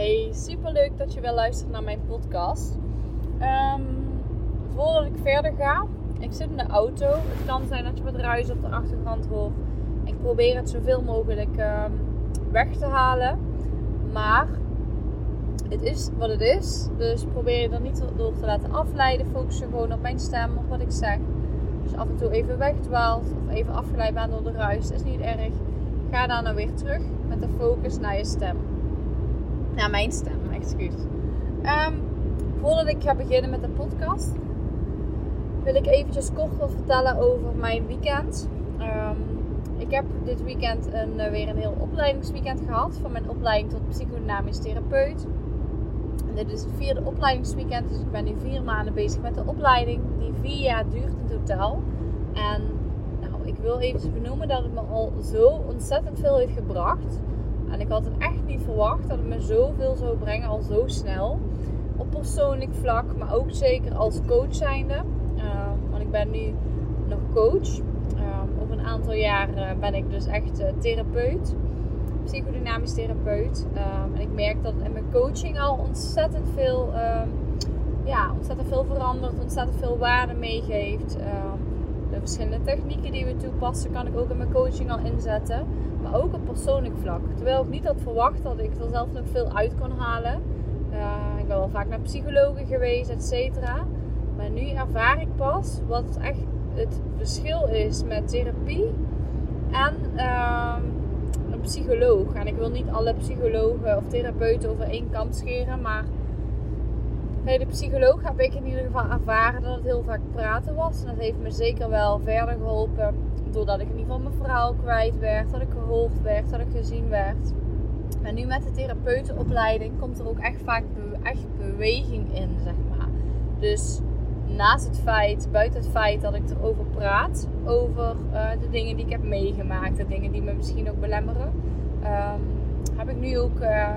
Hey, super leuk dat je wel luistert naar mijn podcast. Ehm, voordat ik verder ga, ik zit in de auto. Het kan zijn dat je wat ruis op de achtergrond hoort. Ik probeer het zoveel mogelijk ehm, weg te halen. Maar het is wat het is. Dus probeer je er niet door te laten afleiden. Focus je gewoon op mijn stem, op wat ik zeg. Dus af en toe even wegdwaalt of even afgeleid bent door de ruis, is niet erg. Ga dan nou weer terug met de focus naar je stem. Naar mijn stem, excuus. Um, voordat ik ga beginnen met de podcast, wil ik eventjes kort wat vertellen over mijn weekend. Um, ik heb dit weekend een, eh, weer een heel opleidingsweekend gehad. Van mijn opleiding tot psychodynamisch therapeut. En dit is het vierde opleidingsweekend. Dus ik ben nu vier maanden bezig met de opleiding. Die vier jaar duurt in totaal. En nou, ik wil even benoemen dat het me al zo ontzettend veel heeft gebracht. En ik had het echt niet verwacht dat het me zoveel zou brengen al zo snel. Op persoonlijk vlak, maar ook zeker als coach zijnde. Uh, want ik ben nu nog coach. Uh, over een aantal jaar ben ik dus echt uh, therapeut. Psychodynamisch therapeut. en ik merk dat in mijn coaching al ontzettend veel, ja, ontzettend veel verandert. Ontzettend veel waarde meegeeft. de verschillende technieken die we toepassen kan ik ook in mijn coaching al inzetten maar ook op persoonlijk vlak. Terwijl ik niet had verwacht dat ik er zelf nog veel uit kon halen. Uh, ik ben wel vaak naar psychologen geweest, et cetera. Maar nu ervaar ik pas wat echt het verschil is met therapie en uh, een psycholoog. En ik wil niet alle psychologen of therapeuten over één kam scheren, maar bij de psycholoog heb ik in ieder geval ervaren dat het heel vaak praten was. En dat heeft me zeker wel verder geholpen doordat ik in ieder geval mijn verhaal kwijt werd, dat ik geholpen werd, dat ik gezien werd. En nu met de therapeutenopleiding komt er ook echt vaak echt beweging in, zeg maar. Dus naast het feit, buiten het feit dat ik erover praat, over uh, de dingen die ik heb meegemaakt, de dingen die me misschien ook belemmeren, um, heb ik nu ook uh,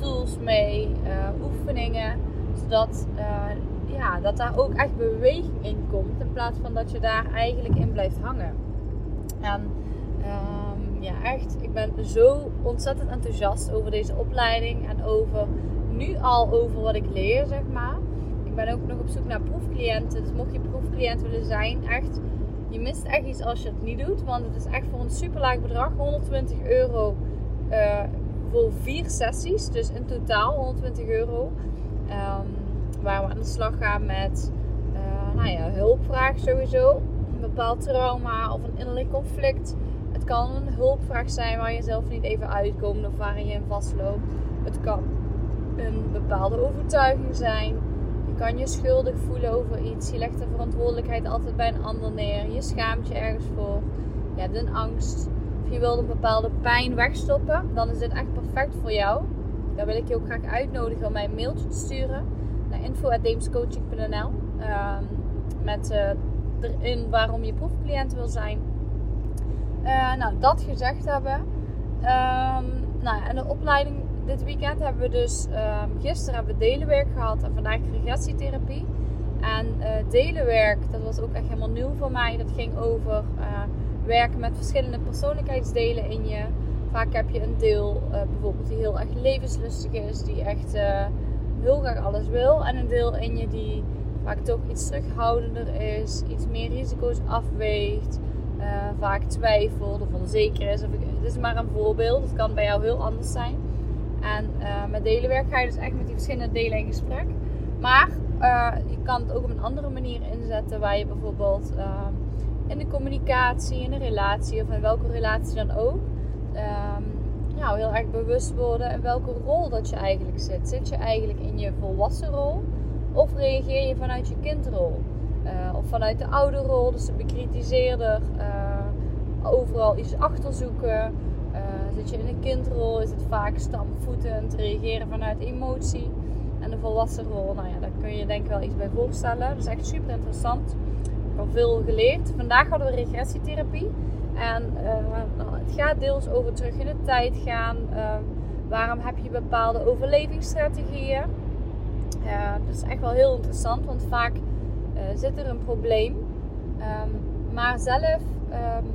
tools mee, uh, oefeningen, zodat ja, dat daar ook echt beweging in komt, in plaats van dat je daar eigenlijk in blijft hangen. En um, ja, echt, ik ben zo ontzettend enthousiast over deze opleiding en over nu al over wat ik leer, zeg maar. Ik ben ook nog op zoek naar proefcliënten. Dus mocht je proefcliënt willen zijn, echt, je mist echt iets als je het niet doet. Want het is echt voor een super laag bedrag, 120 euro uh, voor vier sessies. Dus in totaal 120 euro. Um, waar we aan de slag gaan met uh, nou ja, hulpvraag sowieso bepaald trauma of een innerlijk conflict. Het kan een hulpvraag zijn waar je zelf niet even uitkomt of waarin je in vastloopt. Het kan een bepaalde overtuiging zijn. Je kan je schuldig voelen over iets. Je legt de verantwoordelijkheid altijd bij een ander neer. Je schaamt je ergens voor. Je hebt een angst. Of je wilt een bepaalde pijn wegstoppen. Dan is dit echt perfect voor jou. Dan wil ik je ook graag uitnodigen om mij een mailtje te sturen naar info.deemscoaching.nl um, met uh, erin waarom je proefcliënt wil zijn. Uh, nou, dat gezegd hebben. Um, nou, en de opleiding dit weekend hebben we dus... Um, gisteren hebben we delenwerk gehad en vandaag regressietherapie. En uh, delenwerk, dat was ook echt helemaal nieuw voor mij. Dat ging over werken met verschillende persoonlijkheidsdelen in je. Vaak heb je een deel bijvoorbeeld die heel erg levenslustig is. Die echt heel graag alles wil. En een deel in je die vaak toch iets terughoudender is, iets meer risico's afweegt, uh, vaak twijfelt of onzeker is. Of dit is maar een voorbeeld, het kan bij jou heel anders zijn. En met delenwerk ga je dus echt met die verschillende delen in gesprek. Maar je kan het ook op een andere manier inzetten, waar je bijvoorbeeld in de communicatie, in een relatie of in welke relatie dan ook. Um, nou, heel erg bewust worden in welke rol dat je eigenlijk zit. Zit je eigenlijk in je volwassen rol? Of reageer je vanuit je kindrol? Uh, of vanuit de ouderrol, dus de bekritiseerder. Uh, overal iets achterzoeken. Uh, zit je in een kindrol, is het vaak stampvoetend, reageren vanuit emotie. En de volwassen rol, nou ja, daar kun je denk ik wel iets bij voorstellen. Dat is echt super interessant. Ik heb al veel geleerd. Vandaag hadden we regressietherapie. En nou, het gaat deels over terug in de tijd gaan. waarom heb je bepaalde overlevingsstrategieën? Dat is echt wel heel interessant, want vaak uh, zit er een probleem. Um, maar zelf, um,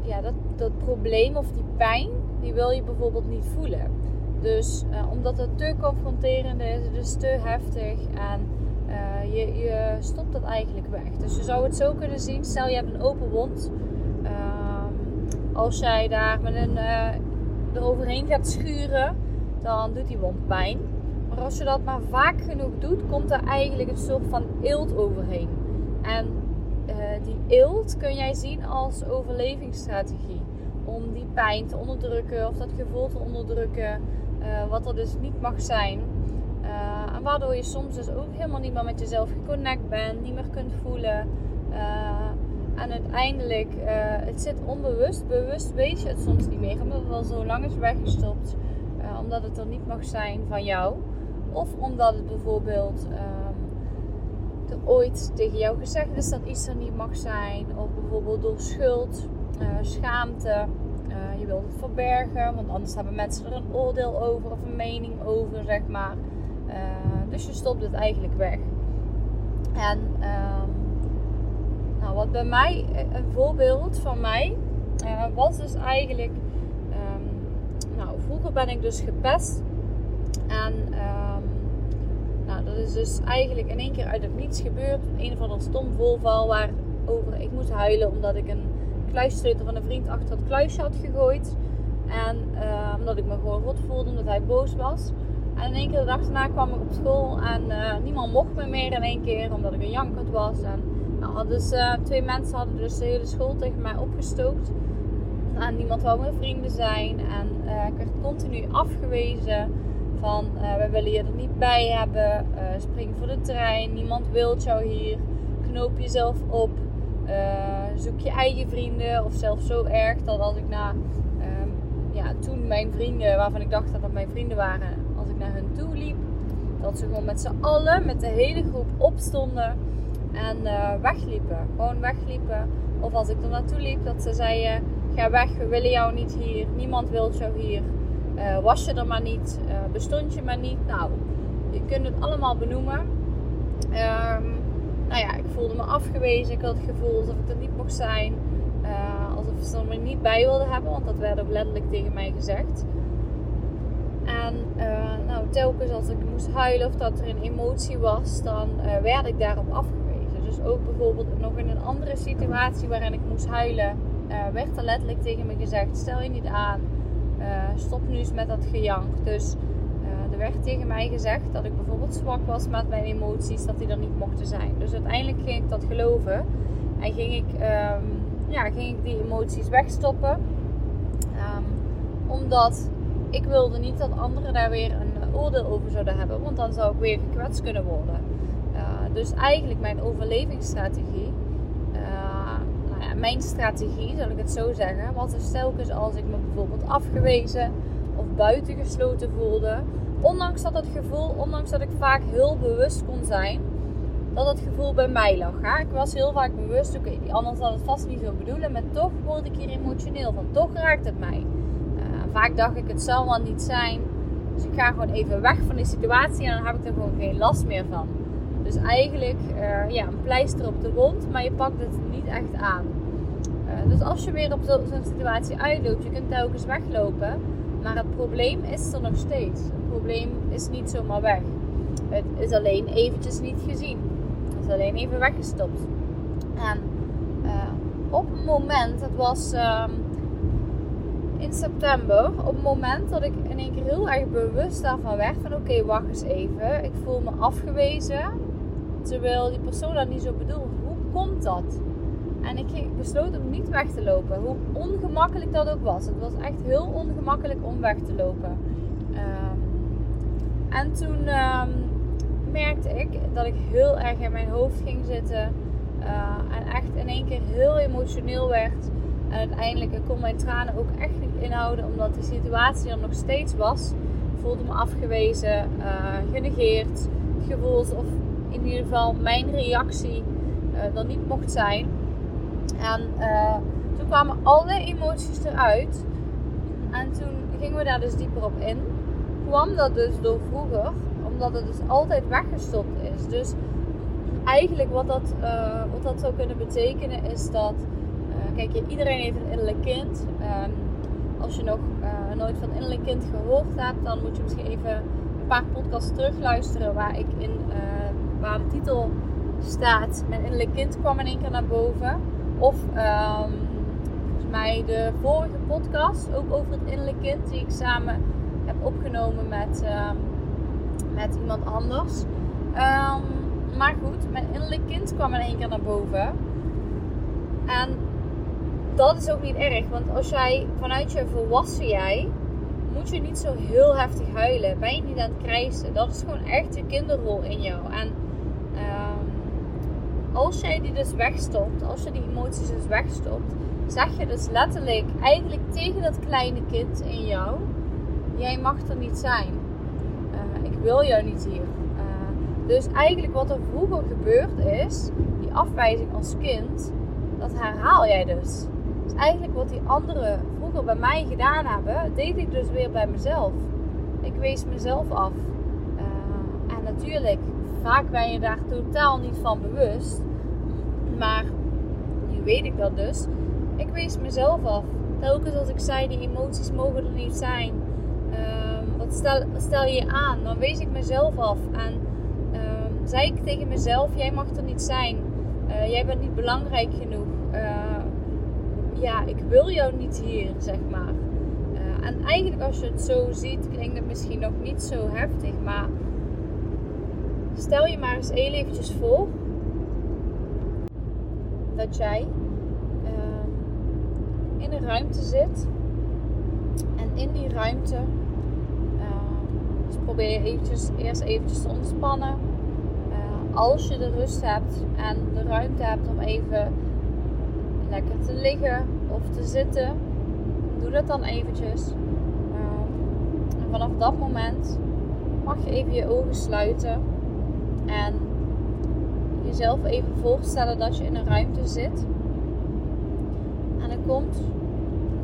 ja, dat, dat probleem of die pijn, die wil je bijvoorbeeld niet voelen. Dus omdat het te confronterend is, het is te heftig en je, je stopt het eigenlijk weg. Dus je zou het zo kunnen zien, stel je hebt een open wond. Als jij daar met een, eroverheen gaat schuren, dan doet die wond pijn. Maar als je dat maar vaak genoeg doet, komt er eigenlijk een soort van eelt overheen. En uh, die eelt kun jij zien als overlevingsstrategie. Om die pijn te onderdrukken of dat gevoel te onderdrukken, uh, wat er dus niet mag zijn. Uh, en waardoor je soms dus ook helemaal niet meer met jezelf geconnect bent, niet meer kunt voelen. En uiteindelijk, het zit onbewust, bewust weet je het soms niet meer, omdat het al zo lang is weggestopt. omdat het er niet mag zijn van jou. Of omdat het bijvoorbeeld um, er ooit tegen jou gezegd is dat iets er niet mag zijn. Of bijvoorbeeld door schuld, uh, schaamte. Uh, je wilt het verbergen, want anders hebben mensen er een oordeel over of een mening over, zeg maar. Uh, dus je stopt het eigenlijk weg. En um, wat bij mij, een voorbeeld van mij, was dus eigenlijk. Um, nou, vroeger ben ik dus gepest. En nou, dat is dus eigenlijk in één keer uit het niets gebeurd. Een of ander stom voorval waarover ik moest huilen omdat ik een kluissleutel van een vriend achter het kluisje had gegooid. En uh, omdat ik me gewoon rot voelde omdat hij boos was. En in één keer de dag daarna kwam ik op school en niemand mocht me meer in één keer omdat ik een jankert was. En dus, twee mensen hadden dus de hele school tegen mij opgestookt. En niemand wou mijn vrienden zijn. En ik werd continu afgewezen. Van uh, we willen je er niet bij hebben. Spring voor de trein. Niemand wil jou hier. Knoop jezelf op. Zoek je eigen vrienden. Of zelfs zo erg dat als ik naar um, ja, toen mijn vrienden, waarvan ik dacht dat dat mijn vrienden waren, als ik naar hun toe liep, dat ze gewoon met z'n allen, met de hele groep opstonden en wegliepen. Gewoon wegliepen. Of als ik er naartoe liep, dat ze zeiden: Ga weg, we willen jou niet hier. Niemand wil jou hier. Uh, was je er maar niet? Uh, bestond je maar niet? Nou, je kunt het allemaal benoemen. Um, nou ja, ik voelde me afgewezen. Ik had het gevoel alsof ik er niet mocht zijn. Uh, alsof ze er me niet bij wilden hebben. Want dat werd ook letterlijk tegen mij gezegd. En nou, telkens als ik moest huilen of dat er een emotie was, dan werd ik daarop afgewezen. Dus ook bijvoorbeeld nog in een andere situatie waarin ik moest huilen, werd er letterlijk tegen me gezegd: stel je niet aan uh, stop nu eens met dat gejank. Dus uh, er werd tegen mij gezegd dat ik bijvoorbeeld zwak was met mijn emoties, dat die er niet mochten zijn. Dus uiteindelijk ging ik dat geloven en ging ik, um, ja, ging ik die emoties wegstoppen. Um, omdat ik wilde niet dat anderen daar weer een oordeel over zouden hebben, want dan zou ik weer gekwetst kunnen worden. Dus eigenlijk mijn overlevingsstrategie mijn strategie, zal ik het zo zeggen, dus telkens als ik me bijvoorbeeld afgewezen of buitengesloten voelde. Ondanks dat het gevoel, ondanks dat ik vaak heel bewust kon zijn, dat het gevoel bij mij lag. Hè? Ik was heel vaak bewust, oké, die ander zal het vast niet zo bedoelen, maar toch word ik hier emotioneel van. Toch raakt het mij. Uh, vaak dacht ik, het zal wel niet zijn. Dus ik ga gewoon even weg van die situatie en dan heb ik er gewoon geen last meer van. Dus eigenlijk uh, ja, een pleister op de wond, maar je pakt het niet echt aan. Uh, dus als je weer op zo'n situatie uitloopt, je kunt telkens weglopen. Maar het probleem is er nog steeds. Het probleem is niet zomaar weg. Het is alleen eventjes niet gezien. Het is alleen even weggestopt. En uh, op het moment, het was uh, in september, op het moment dat ik in één keer heel erg bewust daarvan werd van oké, wacht eens even. Ik voel me afgewezen. Terwijl die persoon dat niet zo bedoelt. Hoe komt dat? En ik besloot om niet weg te lopen. Hoe ongemakkelijk dat ook was. Het was echt heel ongemakkelijk om weg te lopen. Um, en toen um, merkte ik dat ik heel erg in mijn hoofd ging zitten. Uh, en echt in één keer heel emotioneel werd. En uiteindelijk kon mijn tranen ook echt niet inhouden. Omdat de situatie er nog steeds was. Ik voelde me afgewezen, uh, genegeerd. Gevoeld of in ieder geval mijn reactie uh, er niet mocht zijn. En uh, toen kwamen alle emoties eruit. En toen gingen we daar dus dieper op in. Kwam dat dus door vroeger, omdat het dus altijd weggestopt is. Dus eigenlijk wat dat, uh, wat dat zou kunnen betekenen is dat, kijk, iedereen heeft een innerlijk kind. Um, als je nog nooit van innerlijk kind gehoord hebt, dan moet je misschien even paar podcasts terugluisteren waar ik in uh, waar de titel staat. Mijn innerlijk kind kwam in één keer naar boven. Of um, volgens mij de vorige podcast, ook over het innerlijk kind, die ik samen heb opgenomen met, um, met iemand anders. Um, maar goed, mijn innerlijk kind kwam in één keer naar boven. En dat is ook niet erg, want als jij vanuit je volwassen jij, moet je niet zo heel heftig huilen. Ben je niet aan het krijsen. Dat is gewoon echt je kinderrol in jou. En um, als jij die dus wegstopt, als je die emoties dus wegstopt, zeg je dus letterlijk eigenlijk tegen dat kleine kind in jou: jij mag er niet zijn. Uh, ik wil jou niet hier. Uh, dus eigenlijk wat er vroeger gebeurd is, die afwijzing als kind, dat herhaal jij dus. Dus eigenlijk wat die anderen vroeger bij mij gedaan hebben, deed ik dus weer bij mezelf. Ik wees mezelf af. Uh, en natuurlijk, vaak ben je daar totaal niet van bewust. Maar nu weet ik dat dus. Ik wees mezelf af. Telkens als ik zei, die emoties mogen er niet zijn. Um, wat stel, stel je aan? Dan wees ik mezelf af. En um, zei ik tegen mezelf, jij mag er niet zijn. Uh, jij bent niet belangrijk genoeg. Ja, ik wil jou niet hier, zeg maar. Uh, en eigenlijk als je het zo ziet, klinkt het misschien nog niet zo heftig. Maar stel je maar eens heel eventjes voor dat jij uh, in een ruimte zit. En in die ruimte uh, dus probeer je eventjes, eerst eventjes te ontspannen. Als je de rust hebt en de ruimte hebt om even lekker te liggen of te zitten, doe dat dan eventjes. en vanaf dat moment mag je even je ogen sluiten en jezelf even voorstellen dat je in een ruimte zit. En er komt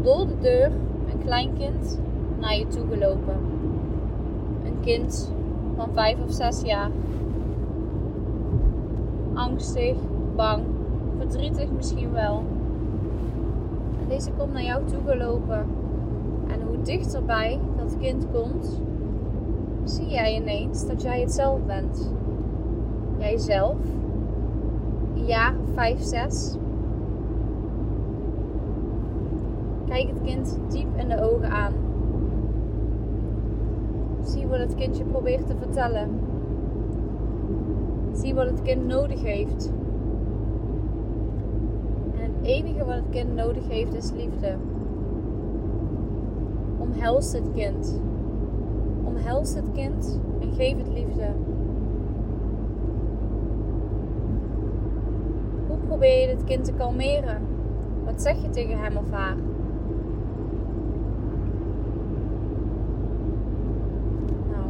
door de deur een klein kind naar je toe gelopen. Een kind van vijf of zes jaar. Angstig, bang, verdrietig misschien wel. Deze komt naar jou toe gelopen. En hoe dichterbij dat kind komt, zie jij ineens dat jij het zelf bent. Jijzelf jaar 5, 6. Kijk het kind diep in de ogen aan. Zie wat het kindje probeert te vertellen. Zie wat het kind nodig heeft. Enige wat het kind nodig heeft is liefde. Omhels het kind. Omhels het kind en geef het liefde. probeer je het kind te kalmeren? Wat zeg je tegen hem of haar? Nou,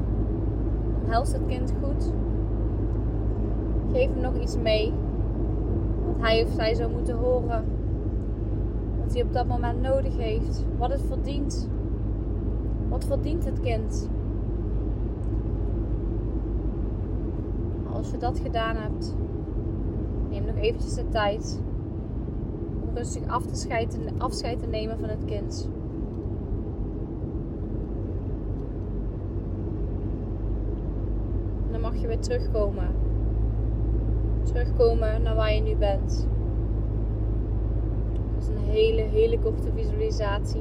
omhels het kind goed. Geef hem nog iets mee. Hij of zij zou moeten horen. Wat hij op dat moment nodig heeft. Wat het verdient. Wat verdient het kind? Als je dat gedaan hebt, Neem nog eventjes de tijd om rustig af te scheiden, afscheid te nemen van het kind. Dan mag je weer terugkomen. Terugkomen naar waar je nu bent. Dat is een hele, hele korte visualisatie.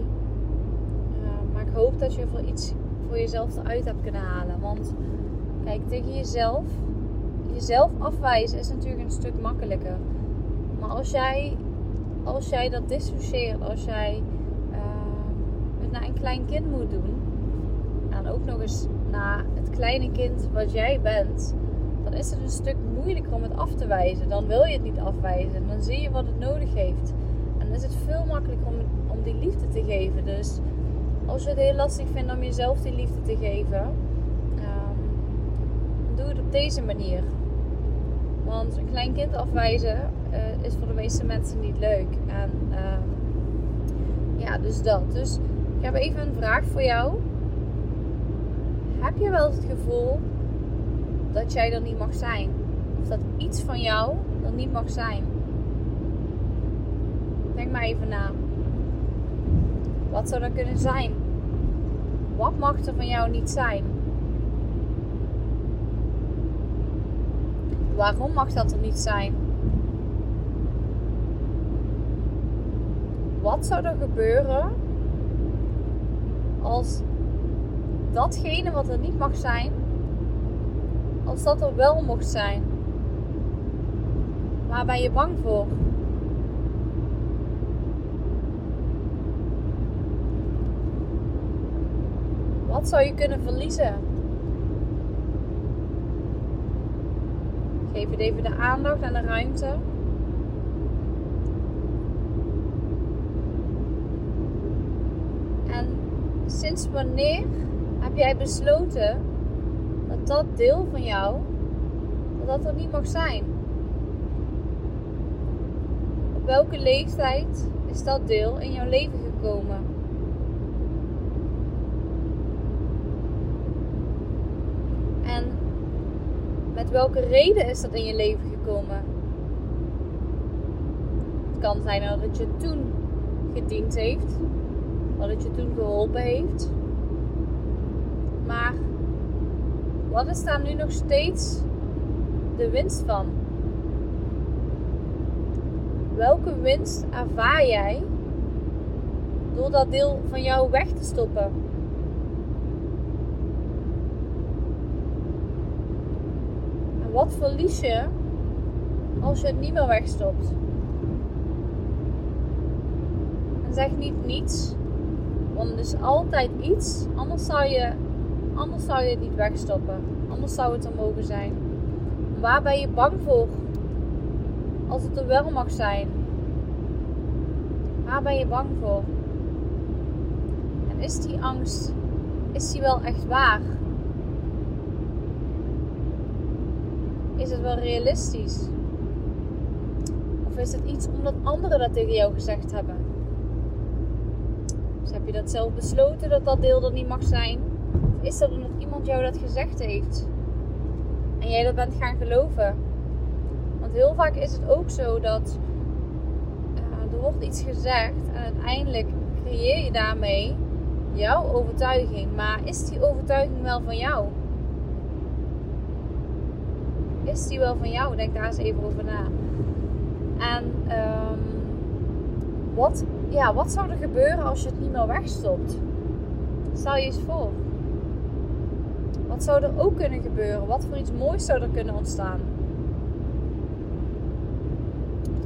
Uh, maar ik hoop dat je voor iets voor jezelf eruit hebt kunnen halen. Want kijk, tegen jezelf jezelf afwijzen is natuurlijk een stuk makkelijker. Maar als jij, als jij dat dissocieert, als jij uh, het naar een klein kind moet doen, en ook nog eens naar het kleine kind wat jij bent, dan is het een stuk moeilijker om het af te wijzen. Dan wil je het niet afwijzen. Dan zie je wat het nodig heeft. En dan is het veel makkelijker om, om die liefde te geven. Dus als je het heel lastig vindt om jezelf die liefde te geven, um, doe het op deze manier. Want een klein kind afwijzen uh, is voor de meeste mensen niet leuk. En uh, ja, dus dat. Dus ik heb even een vraag voor jou. Heb je wel het gevoel dat jij er niet mag zijn? Dat iets van jou er niet mag zijn? Denk maar even na. Wat zou dat kunnen zijn? Wat mag er van jou niet zijn? Waarom mag dat er niet zijn? Wat zou er gebeuren als datgene wat er niet mag zijn, als dat er wel mocht zijn? Waar ben je bang voor? Wat zou je kunnen verliezen? Geef het even de aandacht en de ruimte. En sinds wanneer heb jij besloten dat dat deel van jou, dat dat niet mag zijn? Welke leeftijd is dat deel in jouw leven gekomen? En met welke reden is dat in je leven gekomen? Het kan zijn dat het je toen gediend heeft, dat je toen geholpen heeft. Maar wat is daar nu nog steeds de winst van? Welke winst ervaar jij door dat deel van jou weg te stoppen? En wat verlies je als je het niet meer wegstopt? En zeg niet niets, want er is altijd iets, anders zou je, anders zou je het niet wegstoppen. Anders zou het er mogen zijn. Waar ben je bang voor? Als het er wel mag zijn. Waar ben je bang voor? En is die angst, is die wel echt waar? Is het wel realistisch? Of is het iets omdat anderen dat tegen jou gezegd hebben? Dus heb je dat zelf besloten dat dat deel er niet mag zijn? Of is dat omdat iemand jou dat gezegd heeft? En jij dat bent gaan geloven? Heel vaak is het ook zo dat uh, er wordt iets gezegd en uiteindelijk creëer je daarmee jouw overtuiging. Maar is die overtuiging wel van jou? Is die wel van jou? Denk daar eens even over na. En um, wat, ja, wat zou er gebeuren als je het niet meer wegstopt? Stel je eens voor. Wat zou er ook kunnen gebeuren? Wat voor iets moois zou er kunnen ontstaan?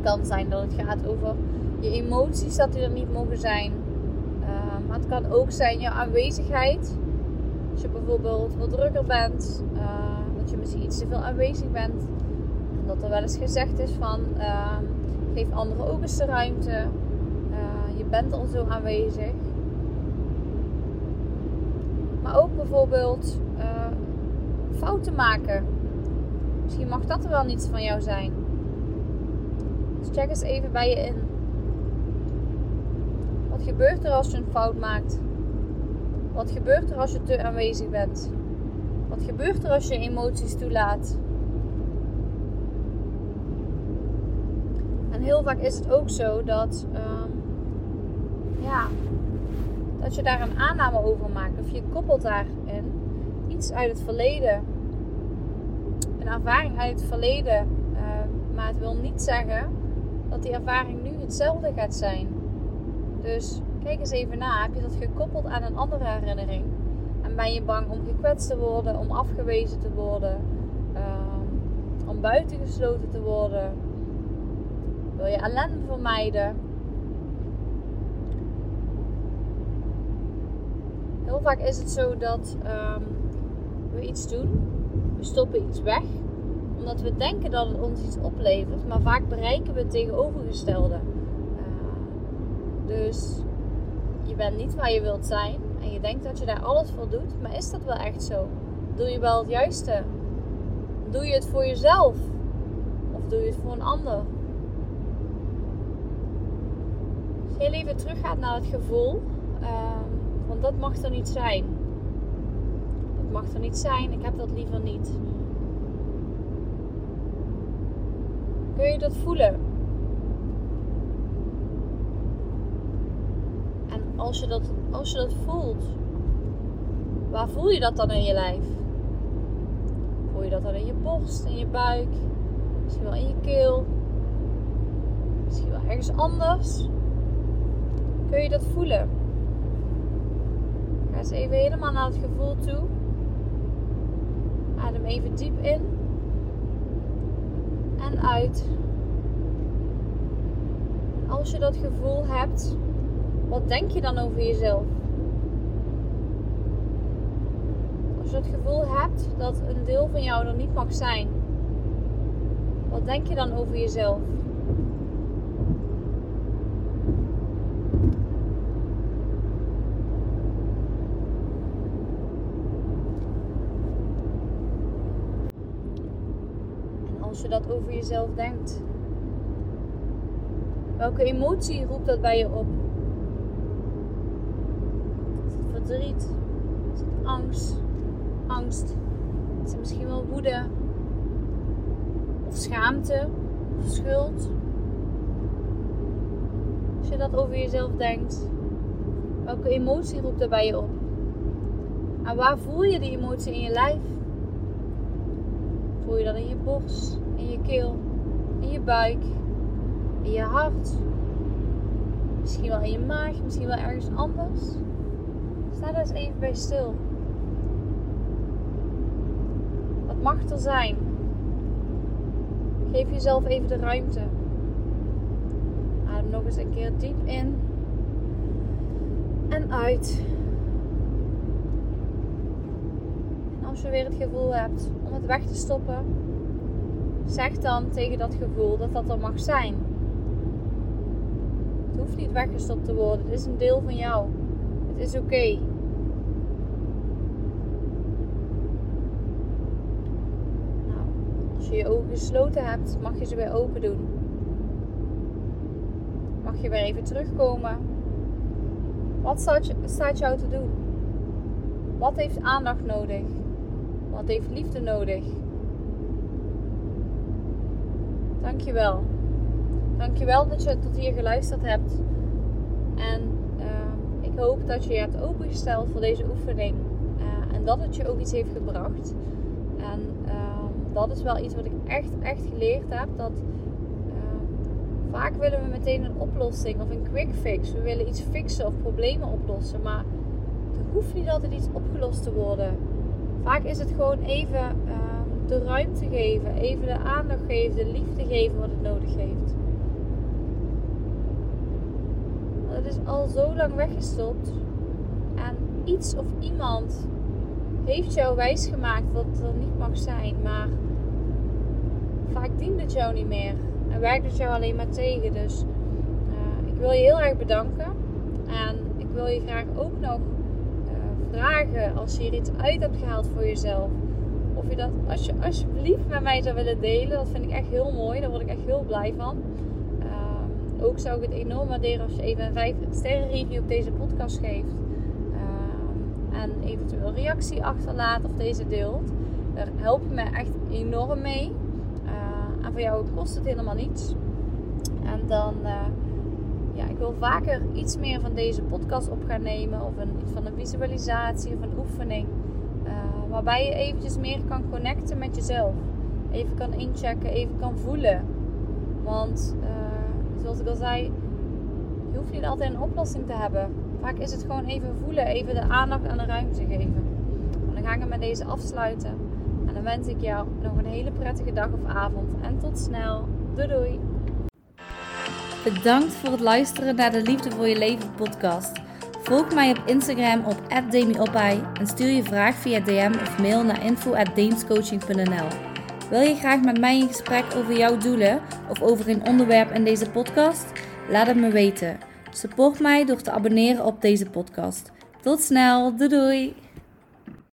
Kan zijn dat het gaat over je emoties, dat die er niet mogen zijn. Uh, maar het kan ook zijn je aanwezigheid. Als je bijvoorbeeld wat drukker bent, uh, dat je misschien iets te veel aanwezig bent. En dat er wel eens gezegd is van uh, geef anderen ook eens de ruimte. je bent al zo aanwezig. Maar ook bijvoorbeeld fouten maken. Misschien mag dat er wel niets van jou zijn. Check eens even bij je in. Wat gebeurt er als je een fout maakt? Wat gebeurt er als je te aanwezig bent? Wat gebeurt er als je emoties toelaat? En heel vaak is het ook zo dat, um, ja, dat je daar een aanname over maakt. Of je koppelt daarin iets uit het verleden. Een ervaring uit het verleden. Uh, maar het wil niet zeggen dat die ervaring nu hetzelfde gaat zijn. Dus kijk eens even na. Heb je dat gekoppeld aan een andere herinnering? En ben je bang om gekwetst te worden, om afgewezen te worden, uh, om buitengesloten te worden? Wil je ellende vermijden? Heel vaak is het zo dat um, we iets doen, we stoppen iets weg, omdat we denken dat het ons iets oplevert, maar vaak bereiken we het tegenovergestelde. Uh, dus je bent niet waar je wilt zijn en je denkt dat je daar alles voor doet, maar is dat wel echt zo? Doe je wel het juiste? Doe je het voor jezelf? Of doe je het voor een ander? Als je heel even teruggaat naar het gevoel, uh, want dat mag er niet zijn mag er niet zijn, ik heb dat liever niet. Kun je dat voelen? En als je dat, als je dat voelt, waar voel je dat dan in je lijf? Voel je dat dan in je borst, in je buik, misschien wel in je keel, misschien wel ergens anders? Kun je dat voelen? Ga eens even helemaal naar het gevoel toe. Adem even diep in uit. Als je dat gevoel hebt, wat denk je dan over jezelf? Als je het gevoel hebt dat een deel van jou er niet mag zijn, wat denk je dan over jezelf? Dat over jezelf denkt, welke emotie roept dat bij je op? Is het verdriet? Is het angst? Angst? Is het misschien wel woede? Of schaamte? Of schuld? Als je dat over jezelf denkt, welke emotie roept er bij je op? En waar voel je die emotie in je lijf? Voel je dat in je borst, in je keel, in je buik, in je hart? Misschien wel in je maag, misschien wel ergens anders? Sta daar eens even bij stil. Wat mag er zijn? Geef jezelf even de ruimte. Adem nog eens een keer diep in en uit. En als je weer het gevoel hebt om het weg te stoppen, zeg dan tegen dat gevoel dat dat er mag zijn. Het hoeft niet weggestopt te worden. Het is een deel van jou. Het is oké. Nou, als je je ogen gesloten hebt, mag je ze weer open doen. Mag je weer even terugkomen. Wat staat, jou te doen? Wat heeft aandacht nodig? Wat heeft liefde nodig? Dankjewel. Dankjewel dat je tot hier geluisterd hebt. En uh, ik hoop dat je je hebt opengesteld voor deze oefening. Uh, en dat het je ook iets heeft gebracht. En uh, dat is wel iets wat ik echt, echt geleerd heb. Dat vaak willen we meteen een oplossing of een quick fix. We willen iets fixen of problemen oplossen. Maar er hoeft niet altijd iets opgelost te worden. Vaak is het gewoon even de ruimte geven, even de aandacht geven, de liefde geven wat het nodig heeft. Het is al zo lang weggestopt. En iets of iemand heeft jou wijsgemaakt het er niet mag zijn. Maar vaak dient het jou niet meer. En werkt het jou alleen maar tegen. Dus uh, ik wil je heel erg bedanken. En ik wil je graag ook nog uh, vragen als je hier iets uit hebt gehaald voor jezelf. Of je dat als je alsjeblieft met mij zou willen delen. Dat vind ik echt heel mooi. Daar word ik echt heel blij van. Uh, ook zou ik het enorm waarderen als je even een 5 sterren review op deze podcast geeft. en eventueel reactie achterlaat of deze deelt. Daar help je me echt enorm mee. En voor jou kost het helemaal niets. En dan, uh, ja, ik wil vaker iets meer van deze podcast op gaan nemen. Of een, van een visualisatie of een oefening. Waarbij je eventjes meer kan connecten met jezelf. Even kan inchecken, even kan voelen. Want, uh, zoals ik al zei, je hoeft niet altijd een oplossing te hebben. Vaak is het gewoon even voelen, even de aandacht en de ruimte geven. En dan ga ik hem met deze afsluiten. En dan wens ik jou nog een hele prettige dag of avond. En tot snel. Doei doei. Bedankt voor het luisteren naar de Liefde voor je leven podcast. Volg mij op Instagram op @demiopai en stuur je vraag via DM of mail naar info@deemscoaching.nl. Wil je graag met mij in gesprek over jouw doelen of over een onderwerp in deze podcast? Laat het me weten. Support mij door te abonneren op deze podcast. Tot snel, doei doei!